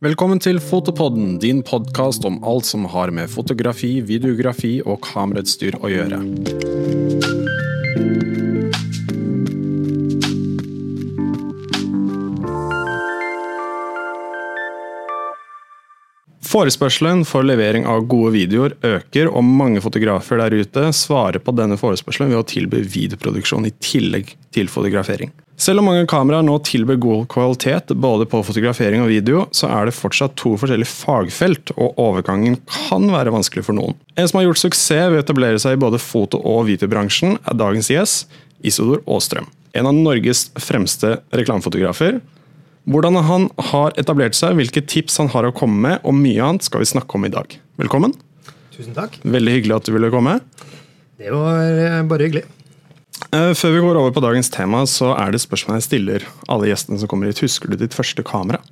Velkommen til Fotopodden, din podkast om alt som har med fotografi, videografi og kamerautstyr å gjøre. Forespørselen for levering av gode videoer øker, og mange fotografer der ute svarer på denne forespørselen ved å tilby videoproduksjon i tillegg til fotografering. Selv om mange kameraer nå tilbyr god kvalitet både på fotografering og video, så er det fortsatt to forskjellige fagfelt, og overgangen kan være vanskelig for noen. En som har gjort suksess ved å etablere seg i både foto- og videobransjen, er dagens gjest, Isodor Aastrøm. En av Norges fremste reklamefotografer. Hvordan han har etablert seg, hvilke tips han har å komme med, og mye annet skal vi snakke om i dag. Velkommen. Tusen takk. Veldig hyggelig at du ville komme. Det var eh, bare hyggelig. Eh, Før vi går over på dagens tema, så er det spørsmålet jeg stiller alle gjestene som kommer hit. Husker du ditt første kamera?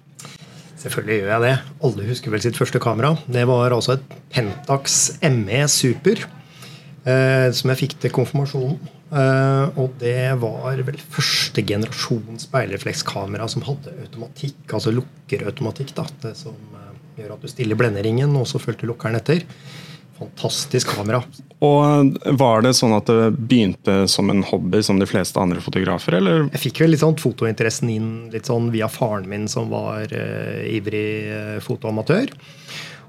Selvfølgelig gjør jeg det. Alle husker vel sitt første kamera. Det var altså et Pentax ME Super eh, som jeg fikk til konfirmasjonen. Eh, og det var vel første generasjon speilreflekskamera som hadde automatikk, altså lukkerautomatikk. da, Det som eh, gjør at du stiller blenderingen, og så fulgte lukkeren etter. Fantastisk kamera. Og Var det sånn at det begynte som en hobby som de fleste andre fotografer, eller? Jeg fikk vel litt sånn fotointeressen inn litt sånn via faren min, som var uh, ivrig uh, fotoamatør.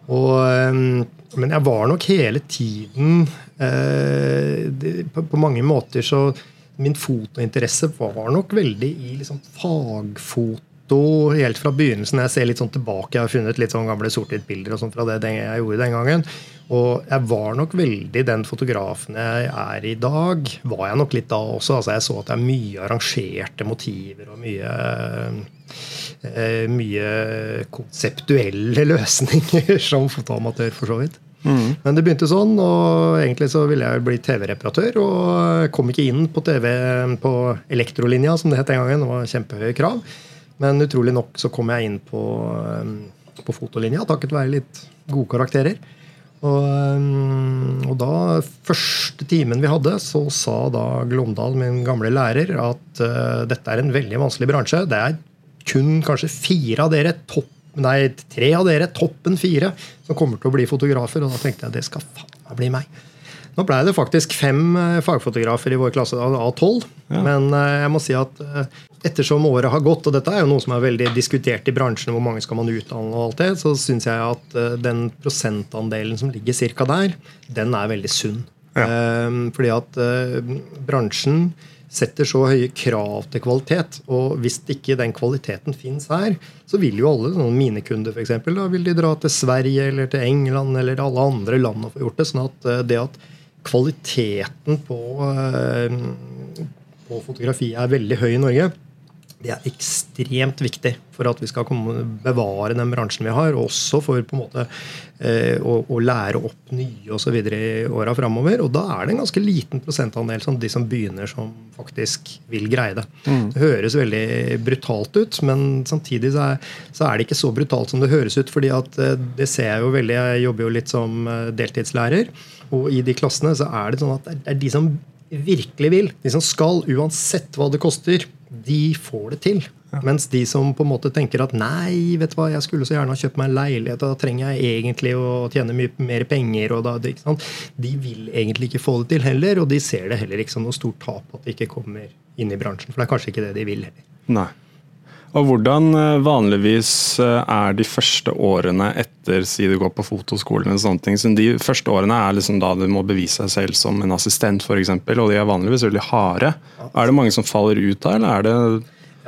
Og, um, men jeg var nok hele tiden uh, det, på, på, mange måter så Min fotointeresse var nok veldig i liksom fagfoto helt fra begynnelsen. Jeg ser litt sånn tilbake, jeg har funnet litt sånn gamle sort-hvitt-bilder sånn fra det jeg gjorde den gangen. Og jeg var nok veldig den fotografen jeg er i dag. Var jeg nok litt da også. altså Jeg så at det er mye arrangerte motiver og mye eh, mye konseptuelle løsninger som fotoamatør, for så vidt. Mm. Men det begynte sånn, og egentlig så ville jeg bli TV-reparatør. Og kom ikke inn på TV på elektrolinja, som det het den gangen. Det var kjempehøye krav. Men utrolig nok så kom jeg inn på, på fotolinja takket være litt gode karakterer. Og, og, da, første timen vi hadde, så sa da Glåmdal, min gamle lærer, at uh, dette er en veldig vanskelig bransje. Det er kun kanskje fire av dere, topp, nei, tre av dere, toppen fire, som kommer til å bli fotografer. Og da tenkte jeg det skal faen meg bli meg. Nå blei det faktisk fem fagfotografer i vår klasse av tolv. Ja. Men uh, jeg må si at uh, ettersom året har gått, og dette er jo noe som er veldig diskutert i bransjen, hvor mange skal man utdanne, og alt det, så syns jeg at uh, den prosentandelen som ligger cirka der, den er veldig sunn. Ja. Uh, fordi at uh, bransjen setter så høye krav til kvalitet. Og hvis ikke den kvaliteten fins her, så vil jo alle sånn mine kunder for eksempel, da vil de dra til Sverige eller til England eller alle andre land og få gjort det. sånn at det at kvaliteten på, på fotografi er veldig høy i Norge, det er ekstremt viktig for at vi skal komme, bevare den bransjen vi har. Også for på en måte eh, å, å, lære opp nye osv. i åra framover. Og da er det en ganske liten prosentandel som de som begynner, som faktisk vil greie det. Mm. Det høres veldig brutalt ut, men samtidig så er, så er, det ikke så brutalt som det høres ut. fordi at eh, det ser jeg jo veldig, jeg jobber jo litt som eh, deltidslærer, og i de klassene så er det sånn at det er de som virkelig vil, de som skal, uansett hva det koster, de får det til. Ja. Mens de som på en måte tenker at nei, vet du hva, jeg skulle så gjerne ha kjøpt meg en leilighet, da trenger jeg egentlig å tjene mye mer penger, og da, de vil egentlig ikke få det til heller, og de ser det heller ikke som noe stort tap at de ikke kommer inn i bransjen. For det er kanskje ikke det de vil heller. Nei. Og Hvordan eh, vanligvis eh, er de første årene etter si du går på fotoskolen? og sånne ting, så De første årene er liksom da du må bevise deg selv som en assistent, f.eks. Og de er vanligvis veldig harde. Er det mange som faller ut da, eller er det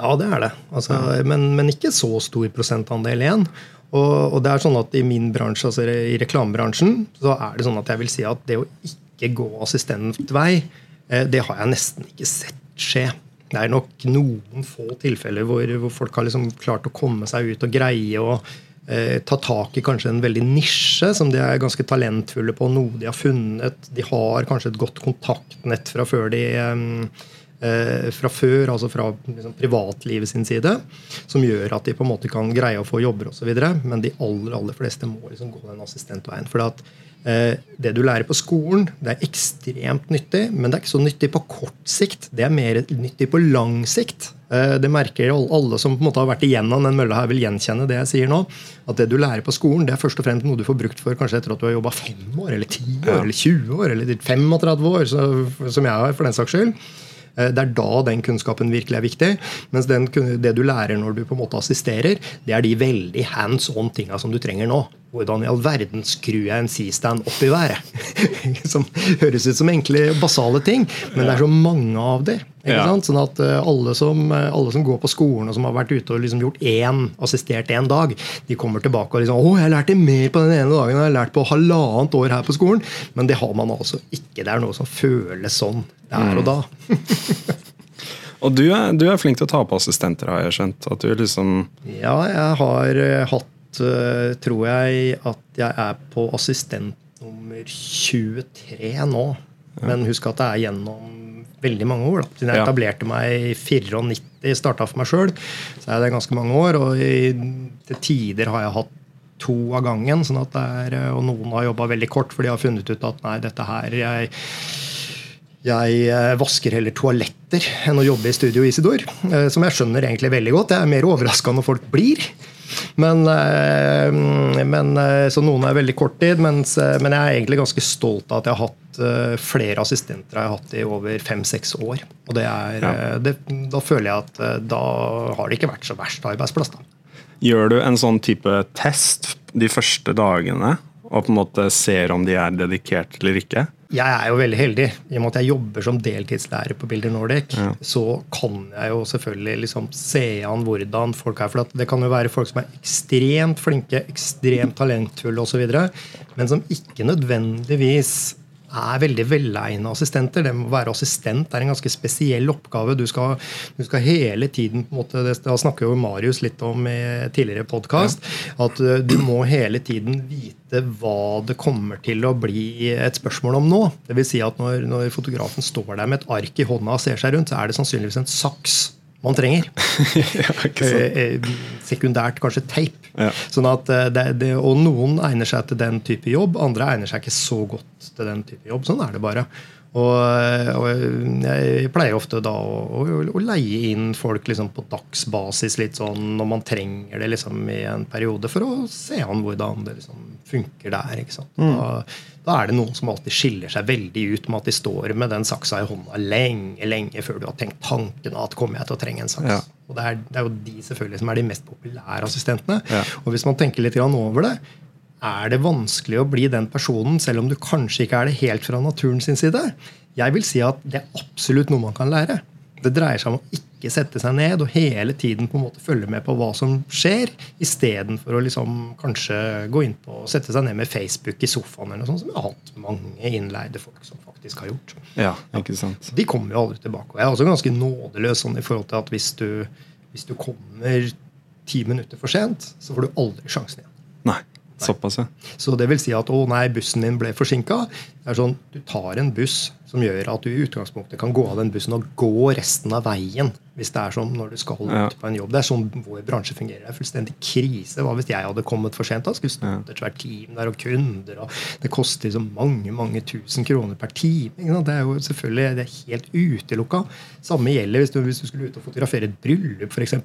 Ja, det er det. Altså, men, men, ikke så stor prosentandel igjen. Og, og, det er sånn at I min bransje, altså i reklamebransjen, så er det sånn at jeg vil si at det å ikke gå assistentvei, eh, det har jeg nesten ikke sett skje. Det er nok noen få tilfeller hvor, hvor folk har liksom klart å komme seg ut og greie å eh, ta tak i kanskje en veldig nisje som de er ganske talentfulle på, noe de har funnet. De har kanskje et godt kontaktnett fra før de, eh, fra før, altså fra liksom, privatlivet sin side, som gjør at de på en måte kan greie å få jobber osv. Men de aller aller fleste må liksom gå den assistentveien. for Eh, det du lærer på skolen, det er ekstremt nyttig, men det er ikke så nyttig på kort sikt. Det er mer nyttig på lang sikt. Eh, det merker alle som på en måte har vært igjennom den mølla her, vil gjenkjenne det jeg sier nå. At det du lærer på skolen, det er først og fremst noe du får brukt for kanskje etter at du har jobba fem år, eller ti år, eller 20 år, eller 35 år, som jeg har, for den saks skyld. Eh, det er da den kunnskapen virkelig er viktig. Mens den, det du lærer når du på en måte assisterer, det er de veldig hands on tinga som du trenger nå. Hvordan i all verden skrur jeg en C-stand opp i været? som høres ut som enkle, basale ting, men det er så mange av dem. Ja. Sånn at eh, alle som, eh, alle som, går på skolen og som har vært ute og liksom gjort én, assistert én dag, de kommer tilbake og liksom 'Å, jeg lærte mer på den ene dagen enn jeg har lært på halvannet år her på skolen'. Men det har man altså ikke. Det er noe som føles sånn der og da. og du er, du er, flink til å ta på assistenter, har jeg skjønt? At du liksom Ja, jeg har eh, hatt tror jeg at jeg er på assistent nummer 23 nå. Ja. Men husk at det er gjennom veldig mange år. Da. Siden jeg etablerte meg i 94, starta for meg sjøl, så er det ganske mange år. Og i, til tider har jeg hatt to av gangen. Sånn at det er, og noen har jobba veldig kort, for de har funnet ut at nei, dette her jeg, jeg eh, vasker heller toaletter enn å jobbe i Studio Isidor. Eh, som jeg skjønner egentlig veldig godt. Jeg er mer overraska når folk blir. Men, eh, men, eh, så noen er veldig kort tid. Mens, eh, men jeg er egentlig ganske stolt av at jeg har hatt flere assistenter jeg har hatt i over fem-seks år. Og det er, ja. det, da føler jeg at da har det ikke vært så verst arbeidsplass. da. Gjør du en sånn type test de første dagene og på en måte ser om de er dedikert eller ikke? jeg er jo veldig heldig. I og med at jeg jobber som deltidslærer på Bilder Nordic, ja. så kan jeg jo selvfølgelig liksom se an hvordan folk er. For det kan jo være folk som er ekstremt flinke, ekstremt talentfulle osv., men som ikke nødvendigvis er veldig velegna assistenter. Det å være assistent er en ganske spesiell oppgave. Du skal, du skal hele tiden på en måte, Det snakker jo Marius litt om i tidligere podkast. Ja. At eh, du må hele tiden vite hva det kommer til å bli et spørsmål om nå. Det vil si at når, når fotografen står der med et ark i hånda og ser seg rundt, så er det sannsynligvis en saks man trenger. ja, eh, eh, sekundært kanskje teip. Ja. Sånn at det, det, og noen egner seg til den type jobb, andre egner seg ikke så godt til den type jobb. Sånn er det bare. Og, og jeg pleier ofte da å, å, å leie inn folk liksom på dagsbasis litt sånn når man trenger det liksom i en periode, for å se an hvordan det liksom funker der. Mm. Da, da, er det noen som alltid skiller seg veldig ut med at de står med den saksa i hånda lenge lenge før du har tenkt tanken at kommer jeg til å trenge en saks. Ja. Og det er, det er, jo de selvfølgelig som er de mest populære assistentene. Ja. Og hvis man tenker litt over det, er det vanskelig å bli den personen, selv om du kanskje ikke er det helt fra naturen sin side? Jeg vil si at det er absolutt noe man kan lære. Det dreier seg om å ikke sette seg ned og hele tiden på en måte følge med på hva som skjer, istedenfor å liksom kanskje gå inn på og sette seg ned med Facebook i sofaen, eller noe sånt, som jeg har hatt mange innleide folk som faktisk har gjort. Ja, ikke sant. De kommer jo aldri tilbake. Og jeg er også ganske nådeløs sånn i forhold til at hvis du, hvis du kommer ti minutter for sent, så får du aldri sjansen igjen. Nei. Såpass, ja. Så det vil si at 'å nei, bussen min ble forsinka'. Sånn, Du tar en buss som gjør at du i utgangspunktet kan gå av den bussen og gå resten av veien. Hvis det er sånn når du skal ja. ut på en jobb. Det er sånn vår bransje fungerer. Det er fullstendig krise. Hva hvis jeg hadde kommet for sent? da? Skulle stått et svært team der og kunder. og Det koster så mange mange tusen kroner per time. Det er jo selvfølgelig det er helt utelukka. Samme gjelder hvis du, hvis du skulle ut og fotografere et bryllup, f.eks.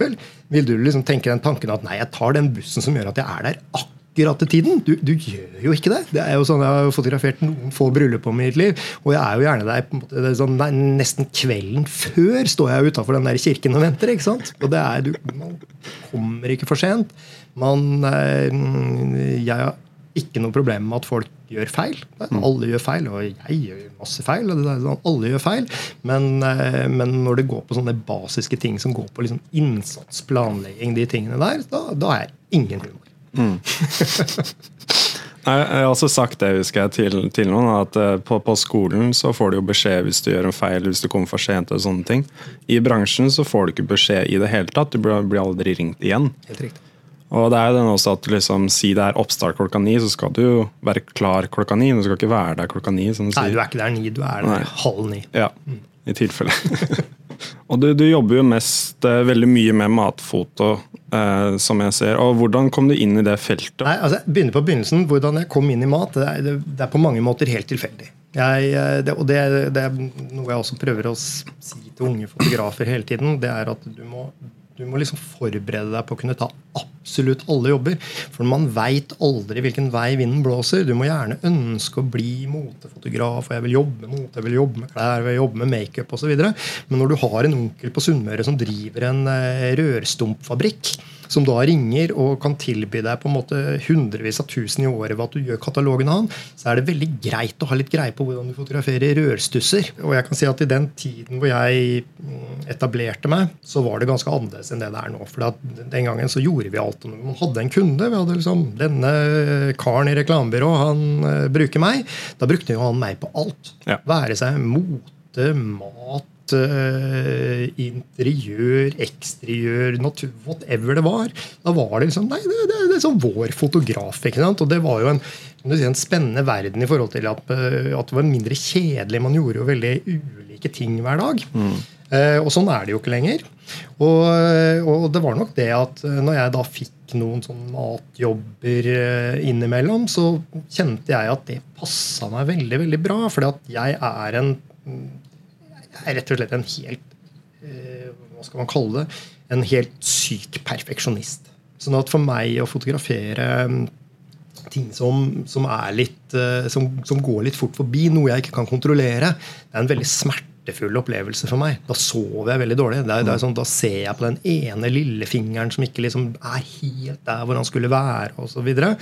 Vil du liksom tenke den tanken at nei, jeg tar den bussen som gjør at jeg er der akkurat akkurat tiden. Du, du, gjør jo ikke det. Det er jo sånn, Jeg har fotografert noen få bryllup i mitt liv, og jeg er jo gjerne der på en måte, sånn, nesten kvelden før står jeg utafor den der kirken og venter. ikke sant? Og det er, du, Man kommer ikke for sent. Man, eh, jeg har ikke noe problem med at folk gjør feil. Mm. Alle gjør feil, og jeg gjør masse feil. Sånn, alle gjør feil, men, eh, men, når det går på sånne basiske ting som går på liksom innsats, planlegging, de tingene der, da, da er ingen humor. Mm. Jeg har også sagt det husker jeg, til, til noen, at eh, på, på, skolen så får du jo beskjed hvis du gjør en feil, hvis du kommer for sent. og sånne ting. I bransjen så får du ikke beskjed i det hele tatt. Du blir, aldri ringt igjen. Helt riktig. Og det er jo den også at liksom, Si det er oppstart klokka ni, så skal du jo være klar klokka ni. Du skal ikke være der klokka ni. Nei, du er ikke der ni, du er der Nei. halv ni. Ja, mm. i tilfelle. Og du, du jobber jo mest eh, veldig mye med matfoto, eh, som jeg ser. og Hvordan kom du inn i det feltet? Nei, altså, jeg begynner på begynnelsen. Hvordan jeg kom inn i mat, det er, det er på mange måter helt tilfeldig. Jeg, eh, det, og det, det, er noe jeg også prøver å si til unge fotografer hele tiden. Det er at du må, du må liksom forberede deg på å kunne ta absolutt alle jobber. For man veit aldri hvilken vei vinden blåser. Du må gjerne ønske å bli motefotograf, og jeg vil jobbe med mote, jeg vil jobbe med klær, jeg vil jobbe med makeup osv. Men når du har en onkel på Sunnmøre som driver en eh, rørstumpfabrikk, som da ringer og kan tilby deg på en måte hundrevis av tusen i året ved at du gjør katalogen av han, så er det veldig greit å ha litt greie på hvordan du fotograferer rørstusser. Og jeg kan si at i den tiden hvor jeg mm, etablerte meg, så var det ganske annerledes enn det det er nå. For den gangen så gjorde vi alt. Vi hadde en kunde, vi hadde liksom denne karen i reklamebyrå, han uh, bruker meg. Da brukte jo han meg på alt. Ja. Være seg mote, mat uh, interiør, eksteriør, natur, whatever det var. Da var det liksom Nei, det, det, det er sånn vår fotograf. ikke sant? Og det var jo en, si, en spennende verden i forhold til at, uh, at, det var mindre kjedelig. Man gjorde jo veldig ulike ting hver dag. Mm. Uh, og sånn er det jo ikke lenger. Og, og, det var nok det at når jeg da fikk noen sånn matjobber innimellom, så kjente jeg at det passa meg veldig veldig bra. For jeg er en jeg er rett og slett en helt eh, Hva skal man kalle det? En helt syk perfeksjonist. Sånn at for meg å fotografere mm, ting som, som, litt, eh, som, som, går litt fort forbi, noe jeg ikke kan kontrollere, det er en veldig smertefull opplevelse for meg. Da sover jeg veldig dårlig. Det er, det er sånn, da ser jeg på den ene lillefingeren som ikke liksom er helt der hvor han skulle være. Og så videre.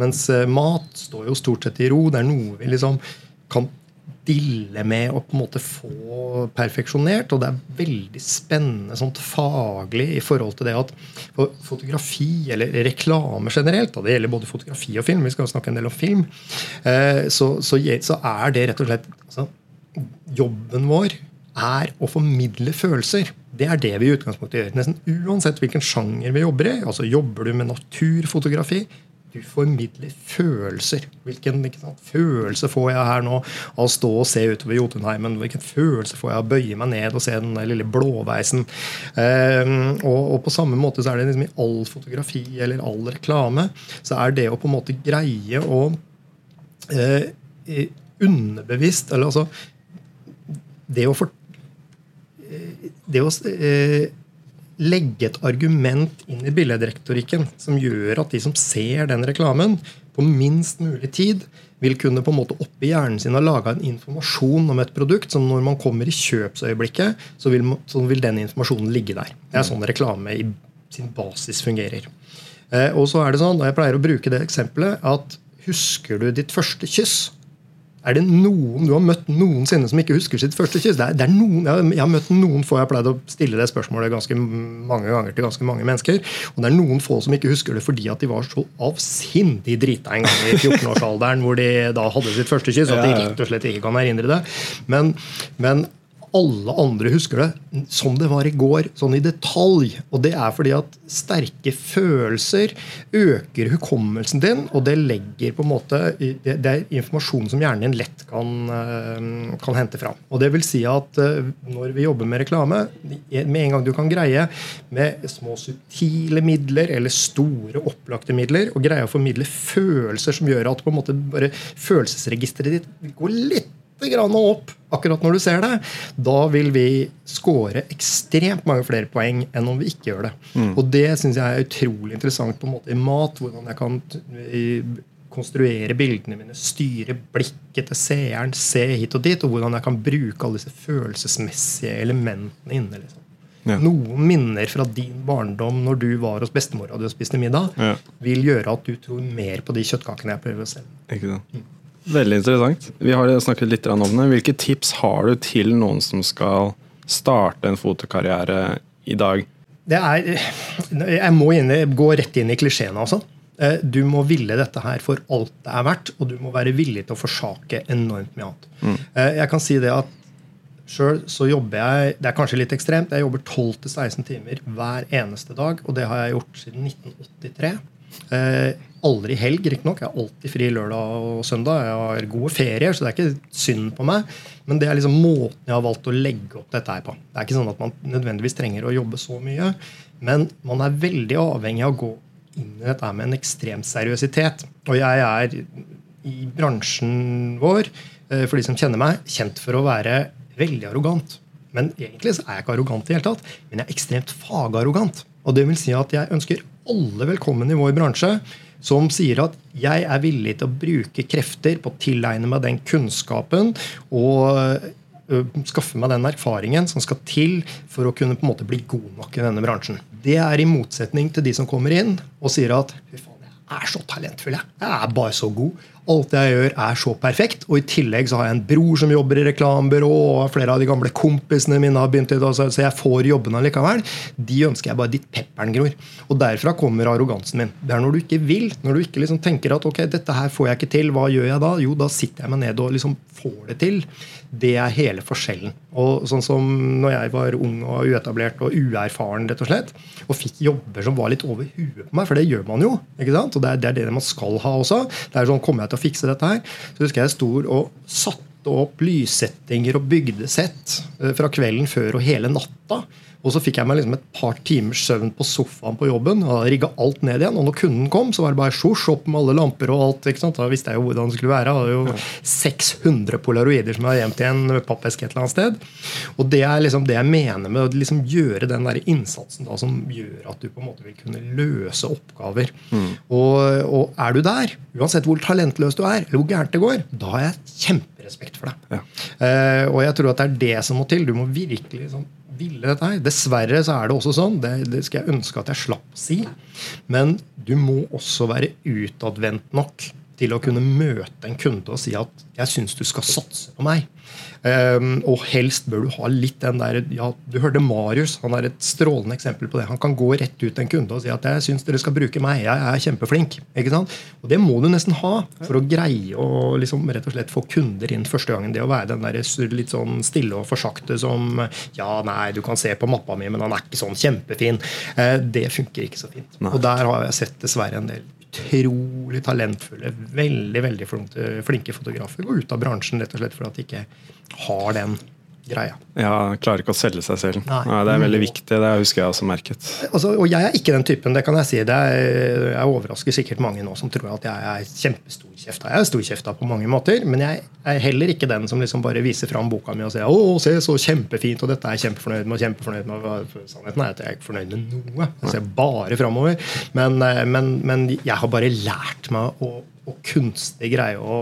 Mens eh, mat står jo stort sett i ro. Det er noe vi liksom kan dille med og på en måte få perfeksjonert. Og det er veldig spennende sånt faglig i forhold til det at fotografi, eller reklame generelt, og det gjelder både fotografi og film, vi skal snakke en del om film, eh, så, så, så er det rett og slett altså, Jobben vår er å formidle følelser. Det er det vi i utgangspunktet gjør. Nesten uansett hvilken sjanger vi jobber i. altså Jobber du med naturfotografi, du formidler følelser. Hvilken følelse får jeg her nå av å stå og se utover Jotunheimen? Hvilken følelse får jeg av å bøye meg ned og se den lille blåveisen? Um, og, og, på samme måte så er det liksom i all fotografi eller all reklame så er det å på en måte greie å uh, underbevisst eller altså Det å for, eh, det å eh, legge et argument inn i billedrektorikken som gjør at de som ser den reklamen, på minst mulig tid vil kunne på en måte oppi hjernen sin ha laga en informasjon om et produkt som når man kommer i kjøpsøyeblikket, så vil, så vil den informasjonen ligge der. Det er sånn reklame i sin basis fungerer. Eh, og så er det sånn, og Jeg pleier å bruke det eksempelet at husker du ditt første kyss? Er det noen du har møtt noensinne som ikke husker sitt første kyss? Det er, det er noen, jeg, jeg, har møtt noen få, jeg har pleid å stille det spørsmålet ganske mange ganger til ganske mange mennesker. Og det er noen få som ikke husker det fordi at de var så avsindig drita en gang i 14-årsalderen hvor de da hadde sitt første kyss. At de rett og slett ikke kan erindre det. Men, men alle andre husker det som det var i går, sånn i detalj. Og det er fordi at sterke følelser øker hukommelsen din, og det legger på en måte Det er informasjon som hjernen din lett kan, eh, kan hente fram. Og det vil si at eh, når vi jobber med reklame, med en gang du kan greie med små subtile midler eller store opplagte midler, og greie å formidle følelser som gjør at på en måte bare følelsesregisteret ditt går litt grann opp akkurat når du ser det, da vil vi score ekstremt mange flere poeng enn om vi ikke gjør det. Mm. Og det syns jeg er utrolig interessant på en måte i mat. Hvordan jeg kan konstruere bildene mine, styre blikket til seeren, se hit og dit, og hvordan jeg kan bruke alle disse følelsesmessige elementene inne. liksom. Ja. Noen minner fra din barndom når du var hos bestemora og spiste middag, ja. vil gjøre at du tror mer på de kjøttkakene jeg prøver å selge. Ikke sant? Mm. Veldig interessant. Vi har snakket litt om det. Hvilke tips har du til noen som skal starte en fotokarriere i dag? Det er, jeg må inn, gå rett inn i klisjeene. Altså. Eh, du må ville dette her for alt det er verdt, og du må være villig til å forsake enormt mye annet. Mm. Eh, jeg kan si det at Sjøl så jobber jeg det er kanskje litt ekstremt, jeg jobber 12-16 timer hver eneste dag. Og det har jeg gjort siden 1983. Eh, aldri helg, riktignok. Jeg har alltid fri lørdag og søndag. Jeg har gode ferier, så det er ikke synd på meg. Men det er liksom måten jeg har valgt å legge opp dette her på. Det er ikke sånn at man nødvendigvis trenger å jobbe så mye, men man er veldig avhengig av å gå inn i dette med en ekstrem seriøsitet. Og jeg er i bransjen vår, eh, for de som kjenner meg, kjent for å være veldig arrogant. Men egentlig så er jeg ikke arrogant i hele tatt, men jeg er ekstremt fagarrogant. Og det vil si at jeg ønsker alle velkommen i vår bransje som sier at jeg er villig til å bruke krefter på å tilegne meg den kunnskapen og skaffe meg den erfaringen som skal til for å kunne på en måte bli god nok i denne bransjen. Det er i motsetning til de som kommer inn og sier at fy faen, jeg er så talentfull. Jeg. jeg er bare så god. Alt jeg gjør, er så perfekt. Og i tillegg så har jeg en bror som jobber i reklamebyrå, og flere av de gamle kompisene mine har begynt i det, så jeg får jobbene likevel. De ønsker jeg bare ditt pepperen gror. Og derfra kommer arrogansen min. Det er når du ikke vil. Når du ikke liksom tenker at ok, dette her får jeg ikke til, hva gjør jeg da? Jo, da sitter jeg meg ned og liksom får det til. Det er hele forskjellen. Og sånn som når jeg var ung og uetablert og uerfaren, rett og slett, og fikk jobber som var litt over huet på meg, for det gjør man jo. ikke sant? Og det er, det man skal ha også. Det er sånn, Kommer jeg til å fikse dette her? Så husker jeg jeg sto og satte opp lyssettinger og bygde sett eh, fra kvelden før og hele natta. Og så fikk jeg meg liksom et par timers søvn på sofaen på jobben. og rigga alt ned igjen, og når kunden kom, så var det bare sjosj opp med alle lamper og alt. ikke sant? Da visste jeg jo hvordan det skulle være. Jeg hadde jo 600 polaroider som jeg har gjemt i en pappeske et eller annet sted. Og det er liksom det jeg mener med å liksom gjøre den der innsatsen da, som gjør at du på en måte vil kunne løse oppgaver. Mm. Og, og, er du der, uansett hvor talentløs du er, eller hvor gærent det går, da har jeg kjemperespekt for deg. Ja. Uh, og jeg tror at det er det som må til. Du må virkelig sånn ville dette her. Dessverre så er det også sånn. Det, det skal jeg ønske at jeg slapp å si. Men du må også være utadvendt nok til å kunne møte en kunde og si at 'jeg syns du skal satse på meg'. Um, og helst bør du ha litt den der ja, Du hørte Marius. Han er et strålende eksempel på det. Han kan gå rett ut til en kunde og si at 'jeg syns dere skal bruke meg'. Jeg er kjempeflink. ikke sant? Og det må du nesten ha for å greie å liksom, rett og slett få kunder inn første gangen. Det å være den der litt sånn stille og forsakte som 'ja, nei, du kan se på mappa mi, men han er ikke sånn kjempefin'. Uh, det funker ikke så fint. Nei. Og der har jeg sett dessverre en del utrolig talentfulle, veldig veldig flinke fotografer går ut av bransjen rett og slett fordi de ikke har den greia. Ja, Klarer ikke å selge seg selv. Nei. Nei, det er veldig viktig. Det husker jeg også merket. Altså, og jeg er ikke den typen, det kan jeg si. Det er, jeg overrasker sikkert mange nå som tror at jeg er kjempestorkjefta. Jeg er storkjefta på mange måter, men jeg er heller ikke den som liksom bare viser fram boka mi og sier 'Å, se, så kjempefint', og dette er jeg kjempefornøyd med. og kjempefornøyd med. Sannheten er at jeg er ikke fornøyd med noe. Jeg ser bare framover. Men, eh, men, men, jeg har bare lært meg å, å kunstig greie å,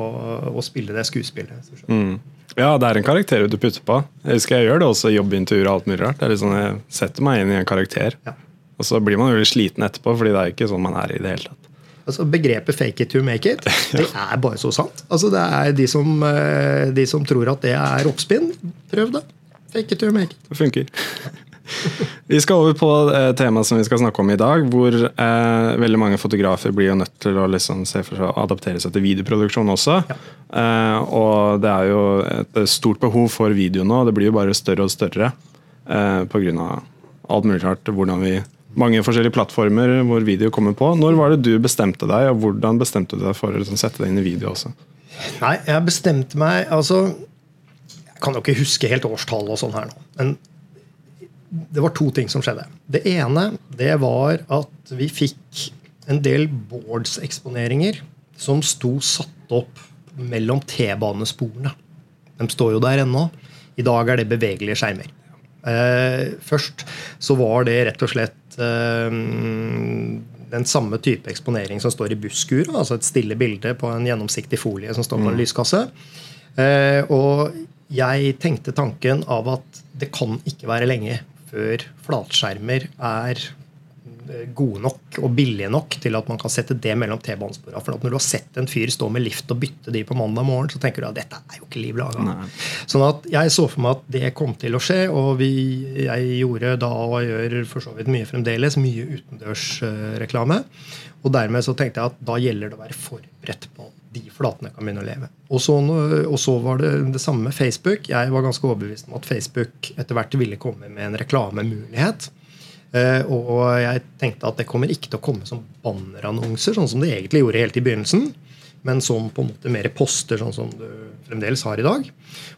å spille det skuespillet. Mm. Ja, det er en karakter du putter på. Jeg husker jeg gjør det også i jobbintervjuer og alt mulig rart. Det er litt sånn, Jeg setter meg inn i en karakter, ja. og så blir man jo litt sliten etterpå, fordi det er ikke sånn man er i det hele tatt. Altså Begrepet 'fake it to make it' det er bare så sant. Altså Det er de som, eh, de som tror at det er oppspinn. Prøv det. Fake it to make it. Det funker. Vi skal over på eh, temaet som vi skal snakke om i dag, hvor eh, veldig mange fotografer blir jo nødt til å liksom se for seg å adaptere seg til videoproduksjon også. Ja. Eh, og det er jo et stort behov for video nå, det blir jo bare større og større eh, pga. alt mulig rart. hvordan vi mange forskjellige plattformer hvor video kommer på. Når var det du bestemte deg, og hvordan bestemte du deg for å liksom, sette deg inn i video også? Nei, jeg bestemte meg altså Jeg kan jo ikke huske helt årstallet og sånn her nå. Men det var to ting som skjedde. Det ene det var at vi fikk en del boards-eksponeringer som sto satt opp mellom T-banesporene. De står jo der ennå. I dag er det bevegelige skjermer. Eh, først så var det rett og slett eh, den samme type eksponering som står i busskuret. Altså et stille bilde på en gjennomsiktig folie som står på en mm. lyskasse. Eh, og jeg tenkte tanken av at det kan ikke være lenge før flatskjermer er eh, gode nok og billige nok til at man kan sette det mellom T-banesporene. For når du har sett en fyr stå med lift og bytte de på mandag morgen, så tenker du at dette er jo ikke liv laga. Sånn at jeg så for meg at det kom til å skje, og vi, jeg gjorde da og gjør for så vidt mye fremdeles, mye utendørsreklame. Og dermed så tenkte jeg at da gjelder det å være forberedt på de flatene kan begynne å leve. Og så, og så, var det det samme med Facebook. Jeg var ganske overbevist om at Facebook etter hvert ville komme med en reklamemulighet. Eh, og jeg tenkte at det kommer ikke til å komme som bannerannonser, sånn som det egentlig gjorde helt i begynnelsen. Men som på en måte mer poster, sånn som du fremdeles har i dag.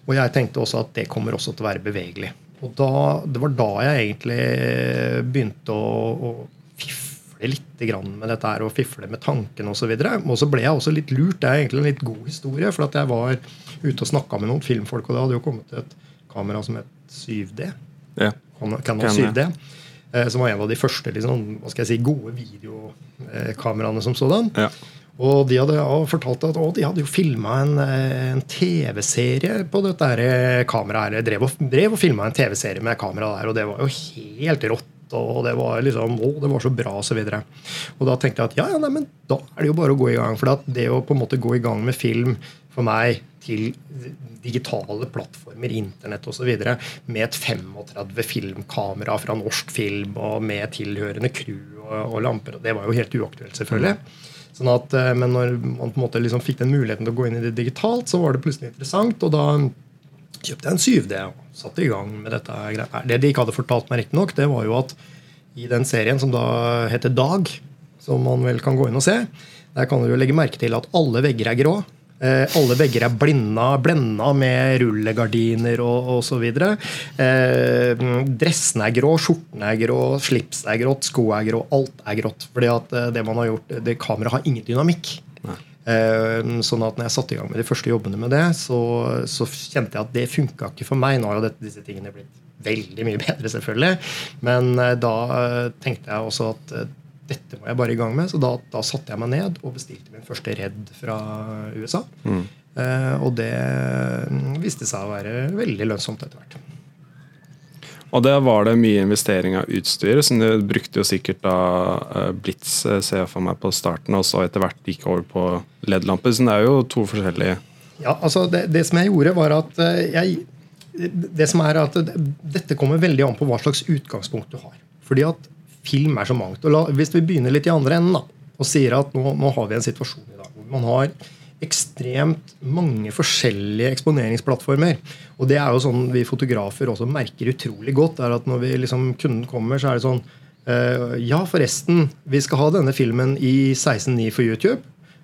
Og jeg tenkte også at det kommer også til å være bevegelig. Og da, Det var da jeg egentlig begynte å, å fifle litt med dette her, og fifle med tankene osv. Og, så ble jeg også litt lurt. Det er egentlig en litt god historie. For at jeg var ute og snakka med noen filmfolk, og det hadde jo kommet et kamera som het 7D. Ja. Canon 7D. Eh, som var en av de første liksom, hva skal jeg si, gode videokameraene som sådan. Ja. Og de hadde fortalt at de hadde jo filma en, eh, en TV-serie på dette her kameraet. Drev og, drev og filma en TV-serie med kamera der, og det var jo helt rått. Og det var liksom, å, det var så bra, og. Og da tenkte jeg at ja, ja, nei, men da er det jo bare å gå i gang. For det å på en måte gå i gang med film for meg til digitale plattformer, internett osv. med et 35 filmkamera fra norsk film og med tilhørende crew og, og lamper. Det var jo helt uaktuelt, selvfølgelig. Sånn at, eh, men når man på en måte liksom fikk den muligheten til å gå inn i det digitalt, så var det plutselig interessant. Og da kjøpte jeg en 7D og satte i gang med dette. Det de ikke hadde fortalt meg, riktignok, det var jo at i den serien som da heter Dag, som man vel kan gå inn og se, der kan du jo legge merke til at alle vegger er grå. Eh, alle vegger er blinda, blenda med rullegardiner og osv. Eh, dressene er grå, skjortene er grå, slips er grått, sko er grå. Alt er grått. fordi at eh, det man har gjort, det Kameraet har ingen dynamikk. Eh, sånn at når jeg satte i gang med de første jobbene med det, så, så kjente jeg at det funka ikke for meg. Nå har jo dette, disse tingene blitt veldig mye bedre, selvfølgelig. Men eh, da eh, tenkte jeg også at dette må jeg bare i gang med. Så da, da satte jeg meg ned og bestilte min første Redd fra USA. Mm. Og det viste seg å være veldig lønnsomt etter hvert. Og der var det mye investering av utstyr, som du brukte jo sikkert da uh, Blitz, eh, ser jeg for meg, på starten, og så etter hvert gikk over på LED-lamper. Så det er jo to forskjellige Ja, altså det, det som jeg gjorde, var at uh, jeg det som er at Dette kommer veldig an på hva slags utgangspunkt du har. Fordi at film er så mangt. Og la, hvis vi begynner litt i andre enden da, og sier at nå, nå, har vi en situasjon i dag hvor man har ekstremt mange forskjellige eksponeringsplattformer. Og det er jo sånn vi fotografer også merker utrolig godt. er at Når vi liksom, kunden kommer, så er det sånn uh, Ja, forresten, vi skal ha denne filmen i 16.9 for YouTube.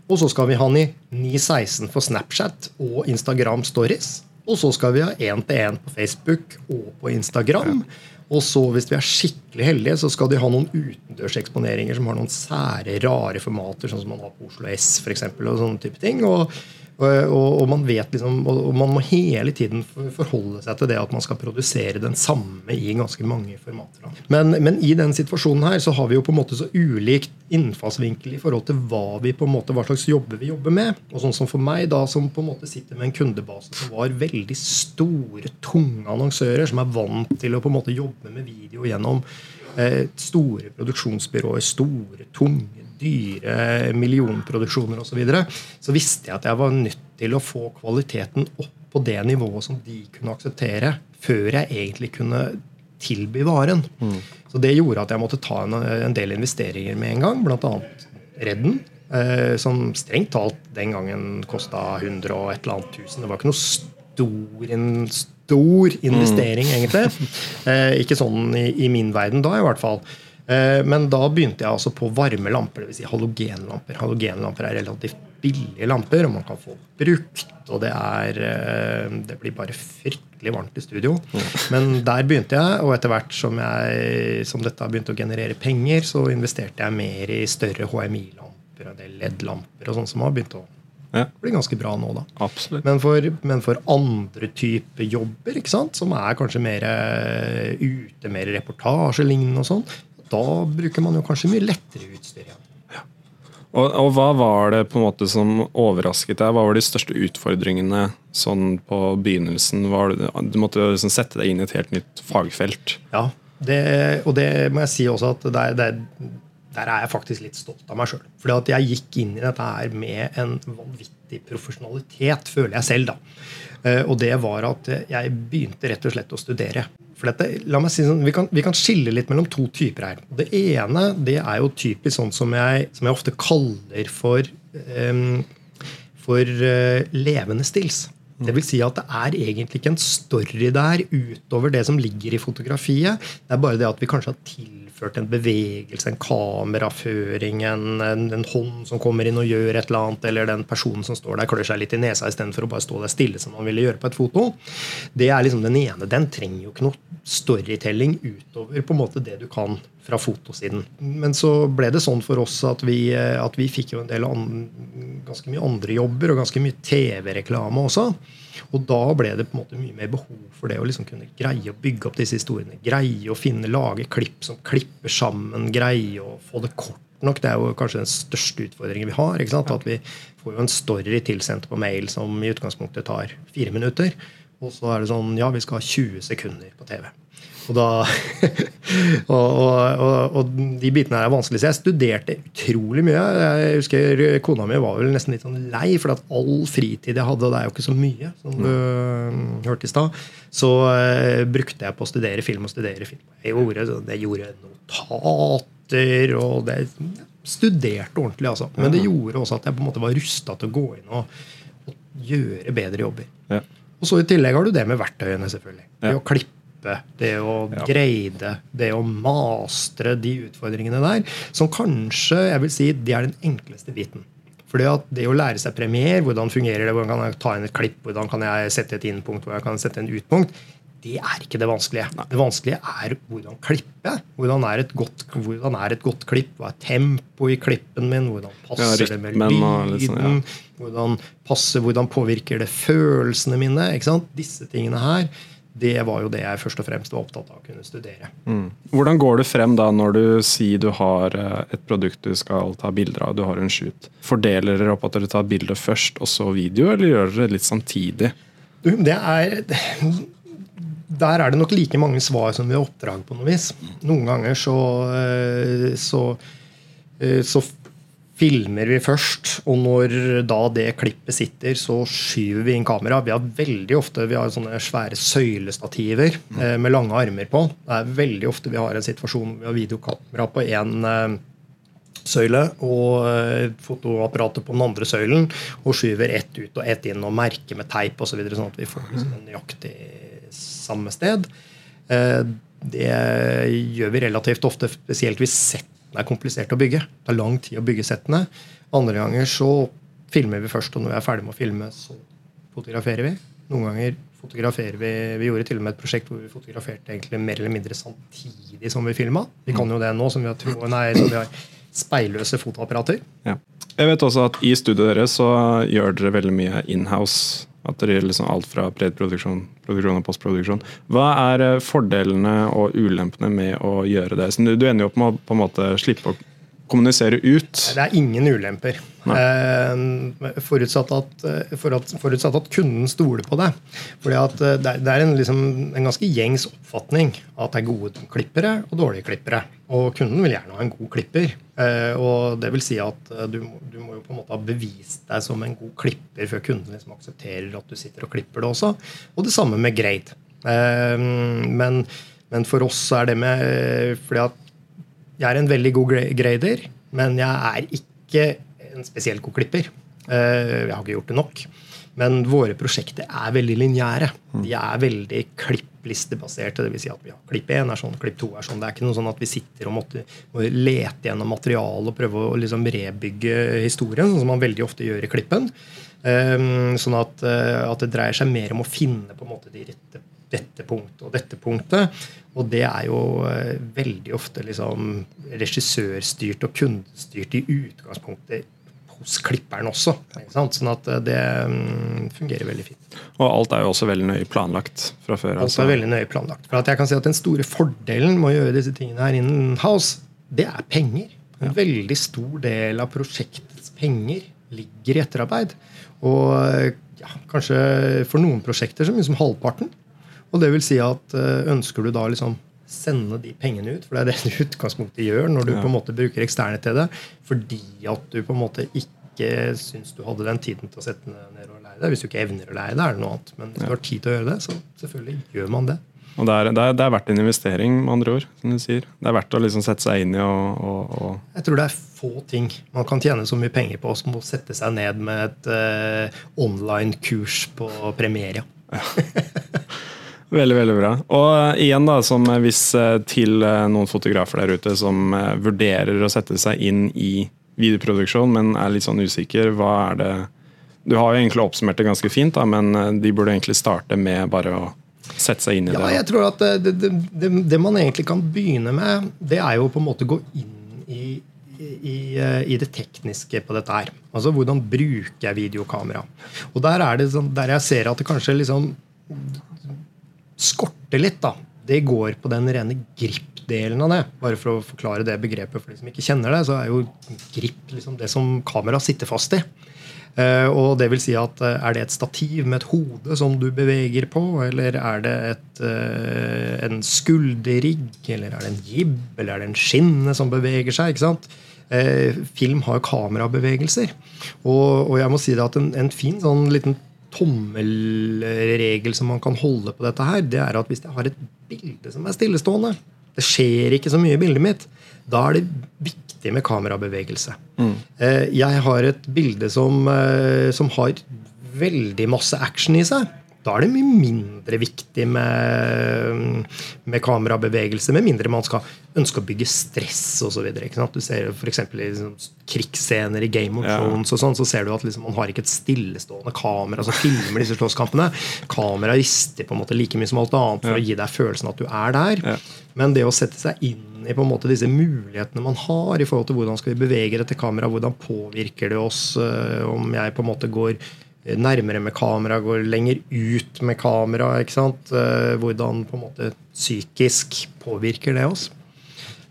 Og så skal vi ha den i 9.16 for Snapchat og Instagram Stories. Og så skal vi ha én-til-én på Facebook og på Instagram. Ja. Og så, hvis vi er skikkelig heldige, så skal de ha noen utendørseksponeringer som har noen sære, rare formater, sånn som man har på Oslo S for eksempel, og sånne type ting. Og, og, og, man vet liksom, og man må hele tiden forholde seg til det at man skal produsere den samme i ganske mange formater. Men, men, i den situasjonen her så har vi jo på en måte så ulikt innfallsvinkel i forhold til hva, vi på en måte, hva slags jobber vi jobber med. Og sånn som for meg, da, som på en måte sitter med en kundebase som var veldig store, tunge annonsører, som er vant til å på en måte jobbe med video gjennom eh, store produksjonsbyråer, store, tunge dyre millionproduksjoner osv., så, videre, så visste jeg at jeg var nødt til å få kvaliteten opp på det nivået som de kunne akseptere, før jeg egentlig kunne tilby varen. Mm. Så det gjorde at jeg måtte ta en, en del investeringer med en gang, bl.a. Redden. Eh, som strengt talt den gangen kosta 100 og et eller annet tusen. Det var ikke noe stor, en stor investering, mm. egentlig. Eh, ikke sånn i, i, min verden da, i hvert fall. Eh, men da begynte jeg altså på varme lamper, dvs. Si halogenlamper. Halogenlamper er relativt billige lamper, og man kan få brukt. Og det, er, eh, det blir bare fryktelig varmt i studio. Men der begynte jeg, og etter hvert som, jeg, som dette har begynt å generere penger, så investerte jeg mer i større HMI-lamper og LED-lamper og sånn som har begynt å ja. bli ganske bra nå. da. Men for, men for andre typer jobber, som er kanskje mer eh, ute, mer reportasjelignende og sånn, da bruker man jo kanskje mye lettere utstyr igjen. Ja. Og, og, hva var det på en måte som overrasket deg? Hva var de største utfordringene sånn på begynnelsen? Det, du måtte liksom sette deg inn i et helt nytt fagfelt. Ja, det, og det må jeg si også at der, der, der er jeg faktisk litt stolt av meg sjøl. For jeg gikk inn i dette her med en vanvittig profesjonalitet, føler jeg selv. da. Eh, og det var at jeg begynte rett og slett å studere. For dette, la meg si sånn, vi kan, vi kan, skille litt mellom to typer her. Det ene det er jo typisk sånn som jeg, som jeg ofte kaller for, um, for uh, levende stills. Det vil si at det er egentlig ikke en story der utover det som ligger i fotografiet. Det er bare det at vi kanskje har tilført gjennomført en bevegelse, en kameraføring, en, en, en, hånd som kommer inn og gjør et eller annet, eller den personen som står der klør seg litt i nesa istedenfor å bare stå der stille som man ville gjøre på et foto. Det er liksom den ene. Den trenger jo ikke noe storytelling utover på en måte det du kan fra fotosiden. Men så ble det sånn for oss at vi, at vi fikk jo en del an, ganske mye andre jobber og ganske mye TV-reklame også. Og da ble det på en måte mye mer behov for det å liksom kunne greie å bygge opp disse historiene. Greie å finne, lage klipp som klipper sammen. Greie å få det kort nok. Det er jo kanskje den største utfordringen vi har. At vi får jo en story tilsendt på mail som i utgangspunktet tar fire minutter. Og så er det sånn ja, vi skal ha 20 sekunder på TV. Og, da, og, og, og, de bitene her er vanskelig. Så jeg studerte utrolig mye. Jeg husker Kona mi var vel nesten litt sånn lei, for at all fritid jeg hadde, og det er jo ikke så mye, som du mm. hørte i stad, så uh, brukte jeg på å studere film og studere film. Jeg gjorde, jeg gjorde notater, og det studerte ordentlig, altså. Men det gjorde også at jeg på en måte var rusta til å gå inn og, og gjøre bedre jobber. Ja. Og så I tillegg har du det med verktøyene. selvfølgelig. Det å klippe type, det å ja. greide, det å mastre de utfordringene der, som kanskje jeg vil si, de er den enkleste biten. Fordi at Det å lære seg premier, hvordan fungerer det, hvordan kan jeg ta inn et klipp, hvordan kan jeg sette et innpunkt, hvordan kan jeg sette en utpunkt, det er ikke det vanskelige. Nei. Det vanskelige er hvordan klippe. Hvordan er, et godt, hvordan er et godt klipp? Hva er tempo i klippen min? Hvordan passer ja, det med lyden? Liksom, ja. hvordan, passer, hvordan påvirker det følelsene mine? Disse tingene her det var jo det jeg først og fremst var opptatt av å kunne studere. Mm. Hvordan går du frem da når du sier du har eh, et produkt du skal ta bilder av, du har en shoot? Fordeler dere opp at dere tar bilder først, og så video, eller gjør dere det litt samtidig? Du, det er der er det nok like mange svar som vi har oppdrag. på noe vis. Noen ganger så, eh, så, eh, så filmer vi først. Og når da det klippet sitter, så skyver vi inn kamera. Vi har veldig ofte vi har sånne svære søylestativer eh, med lange armer på. Det er veldig ofte vi har en situasjon hvor vi har videokamera på én eh, søyle og eh, fotoapparatet på den andre søylen og skyver ett ut og ett inn og merker med teip osv. Så videre, sånn at vi får liksom nøyaktig samme sted. Eh, det gjør vi relativt ofte, spesielt hvis sett settene er komplisert å bygge. Det er lang tid å bygge settene. Andre ganger så filmer vi først, og når vi er ferdig med å filme, så fotograferer vi. Noen ganger fotograferer vi Vi gjorde til og med et prosjekt hvor vi fotograferte egentlig mer eller mindre samtidig som vi filma. Vi kan jo det nå som vi har, tro, nei, som vi har speilløse fotoapparater. Ja. Jeg vet også at i studioet deres så gjør dere veldig mye inhouse at det gjelder liksom alt fra predproduksjon produksjon og postproduksjon. Hva er eh, fordelene og ulempene med å gjøre det? Så du ender jo opp med å på en måte slippe å kommunisere ut. Det er ingen ulemper. Eh, forutsatt, at, eh, forutsatt, at, kunden stoler på det. Fordi at Det, det er en, liksom, en, ganske gjengs oppfatning at det er gode klippere og dårlige klippere. Og kunden vil gjerne ha en god klipper. og det vil si at du, du, må jo på en måte ha bevist deg som en god klipper før kunden liksom aksepterer at du sitter og klipper det også. Og det samme med grade. men, men for oss er det med fordi at jeg er en veldig god grader, men jeg er ikke en spesielt god klipper. Eh, jeg har ikke gjort det nok. Men våre prosjekter er veldig lineære. Mm. De er veldig klipplistebaserte. Dvs. Si at vi har klipp 1 er sånn, klipp 2 er sånn. Det er ikke noe sånn at vi sitter og måtte, må lete gjennom materialet og prøve å liksom rebygge historien, sånn som man veldig ofte gjør i klippen. Um, sånn at, uh, at, det dreier seg mer om å finne på en måte de rette dette punktet og dette punktet. Og det er jo uh, veldig ofte liksom regissørstyrt og kundestyrt i utgangspunktet hos klipperen også. Sånn at eh, det um, fungerer veldig fint. Og alt er jo også veldig nøye planlagt fra før? Alt er veldig nøye planlagt. For at jeg kan si at Den store fordelen med å gjøre disse tingene her innen house, det er penger. En veldig stor del av prosjektets penger ligger i etterarbeid. Og ja, kanskje for noen prosjekter så mye som halvparten. Og det vil si at eh, ønsker du da liksom sende de pengene ut, for det er det du utgangspunktet gjør når du ja. på en måte bruker eksterne til det, fordi at du på en måte ikke syns du hadde den tiden til å sette ned og leie det. Hvis du ikke evner å leie det, er det noe annet. Men hvis ja. du har tid til å gjøre det, så selvfølgelig gjør man det. Og det er, det, er, det er, verdt en investering, med andre ord. som du sier. Det er verdt å liksom sette seg inn i og, og, og, Jeg tror det er få ting man kan tjene så mye penger på som å sette seg ned med et uh, online-kurs på Premieria. Ja. Veldig, veldig bra. Og uh, igjen, da, som hvis uh, til noen fotografer der ute som vurderer å sette seg inn i videoproduksjon, men er litt sånn usikker, hva er det Du har jo egentlig oppsummert det ganske fint, da, men de burde egentlig starte med bare å sette seg inn i ja, det. Ja, jeg tror at det, det, det, det, man egentlig kan begynne med, det er jo på en måte gå inn i, i, i det tekniske på dette her. Altså hvordan bruker jeg videokamera. Og der er det sånn, der jeg ser at det kanskje liksom skorter litt, da, det går på den rene grip-delen av det. Bare for å forklare det begrepet for de som ikke kjenner det, så er jo grip liksom det som kameraet sitter fast i. Uh, og det vil si at uh, Er det et stativ med et hode som du beveger på? Eller er det et, uh, en skulderrigg? Eller er det en jib? Eller er det en skinne som beveger seg? ikke sant? film har kamerabevegelser. Og, og, jeg må si det at en, en fin sånn liten tommelregel som man kan holde på dette her, det er at hvis jeg har et bilde som er stillestående, det skjer ikke så mye i bildet mitt, da er det viktig med kamerabevegelse. Mm. Jeg har et bilde som, eh, som har veldig masse action i seg da er det mye mindre viktig med, med kamerabevegelse, med mindre man skal ønske å bygge stress osv. Du ser f.eks. i liksom, krigsscener i Game of Thrones og sånn, så ser du at liksom, man har ikke et stillestående kamera som filmer disse slåsskampene. Kameraet rister på en måte like mye som alt annet for ja. å gi deg følelsen at du er der. Ja. Men det å sette seg inn i på en måte disse mulighetene man har i forhold til hvordan skal vi bevege dette kameraet, hvordan påvirker det oss, uh, om jeg på en måte går nærmere med kamera, går lenger ut med kamera. ikke sant? Eh, hvordan på en måte psykisk påvirker det oss.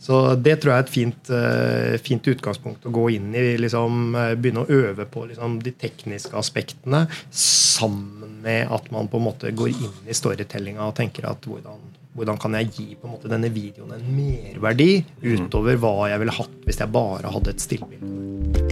Så det tror jeg er et fint, eh, fint utgangspunkt å gå inn i. Liksom, eh, begynne å øve på liksom, de tekniske aspektene sammen med at man på en måte går inn i storytellinga og tenker at hvordan, hvordan kan jeg gi på en måte denne videoen en merverdi mm. utover hva jeg ville hatt hvis jeg bare hadde et stillbilde.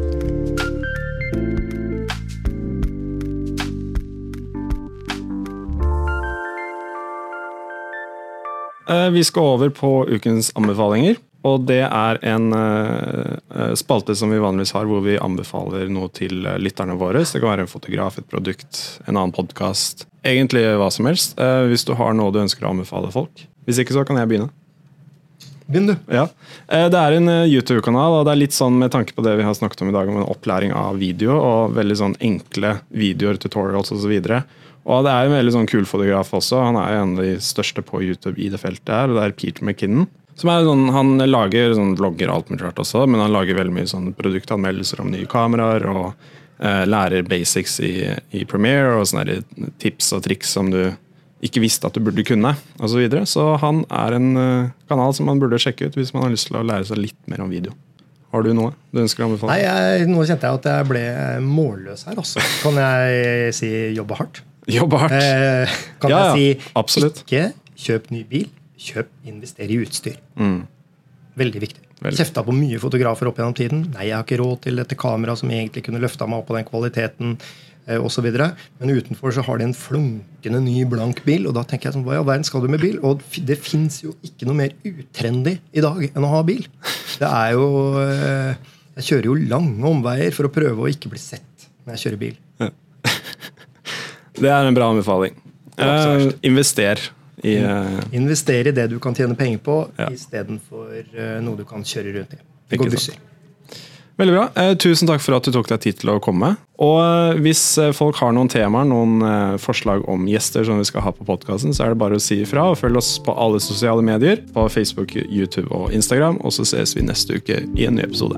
Vi skal over på ukens anbefalinger. Og det er en uh, spalte som vi vanligvis har, hvor vi anbefaler noe til lytterne våre. Det kan være en fotograf, et produkt, en annen podkast. Egentlig hva som helst. Hvis du har noe du ønsker å anbefale folk. Hvis ikke, så kan jeg begynne. Begynn, du. Ja. Det er en YouTube-kanal, og det er litt sånn med tanke på det vi har snakket om i dag, om en opplæring av video, og veldig sånn enkle videoer, tutorials osv. Og det er en veldig sånn kul fotograf også. Han er en av de største på YouTube i det feltet her, og det er Peter McKinnon. Som er sånn, Han lager sånn vlogger alt mulig rart også, men han lager veldig mye sånn produktanmeldelser om nye kameraer. og eh, lærer basics i, i Premiere og sånne tips og triks som du ikke visste at du burde kunne. Og så, videre. så han er en uh, kanal som man burde sjekke ut hvis man har lyst til å lære seg litt mer om video. Har du noe du ønsker å anbefale? Nei, jeg, Nå kjente jeg at jeg ble målløs her. også. Kan jeg si jobbe hardt? Jobbe hardt. Eh, kan ja, jeg si absolutt. ikke kjøp ny bil, kjøp, invester i utstyr. Mm. Veldig viktig. Veldig. Kjefta på mye fotografer opp gjennom tiden. Nei, jeg har ikke råd til dette kameraet som egentlig kunne løfta meg opp på den kvaliteten. Eh, og så videre. Men utenfor så har de en flunkende ny blank bil. Og da tenker jeg sånn, hva i all verden skal du med bil? Og det fins jo ikke noe mer utrendy i dag enn å ha bil. Det er jo eh, Jeg kjører jo lange omveier for å prøve å ikke bli sett når jeg kjører bil. Det er en bra anbefaling. Uh, invester. I, uh, Invester i det du kan tjene penger på, ja. istedenfor uh, noe du kan kjøre rundt i. Gå busser. Veldig bra. Eh, tusen takk for at du tok deg tid til å komme. Og eh, hvis folk har noen temaer, noen eh, forslag om gjester som vi skal ha på podkasten, så er det bare å si ifra. og Følg oss på alle sosiale medier. På Facebook, YouTube og Instagram. Og så ses vi neste uke i en ny episode.